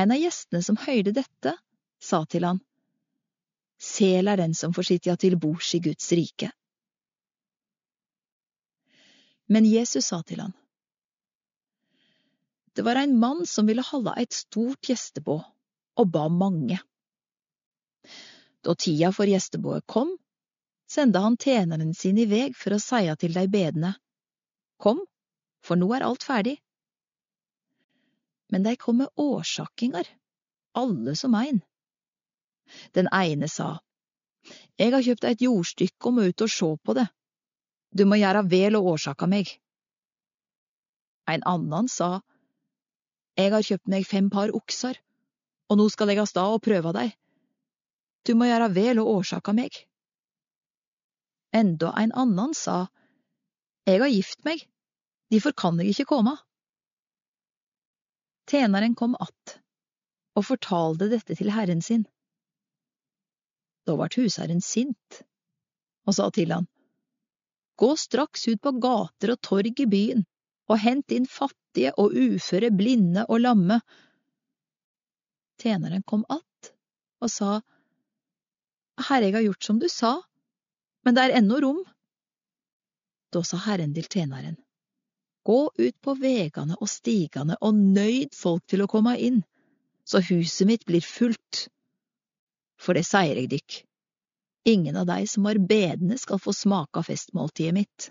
En av gjestene som høyde dette, sa til han, Sel er den som får sitja til bords i Guds rike. Men Jesus sa til han, Det var ein mann som ville holde eit stort gjestebå, og ba mange. Da tida for gjestebået kom, sendte han tjeneren sin i veg for å seie til dei bedende, Kom, for nå er alt ferdig. Men dei kom med årsakingar, alle som ein. Den ene sa, Eg har kjøpt eit jordstykke og må ut og sjå på det. Du må gjera vel å årsaka meg. Ein annan sa, Eg har kjøpt meg fem par oksar, og nå skal eg av stad og prøva dei. Du må gjera vel å årsaka meg. Enda ein annan sa, Eg har gift meg, difor kan eg ikkje koma. Tjeneren kom att og fortalte dette til herren sin. Da vart husherren sint og sa til han, Gå straks ut på gater og torg i byen og hent inn fattige og uføre, blinde og lamme. Tjeneren kom att og sa, Herre, jeg har gjort som du sa, men det er ennå rom. Da sa Herren til tjeneren, Gå ut på vegane og stigane og nøyd folk til å komme inn, så huset mitt blir fullt. For det sier jeg dykk, ingen av dei som var bedende skal få smake av festmåltidet mitt.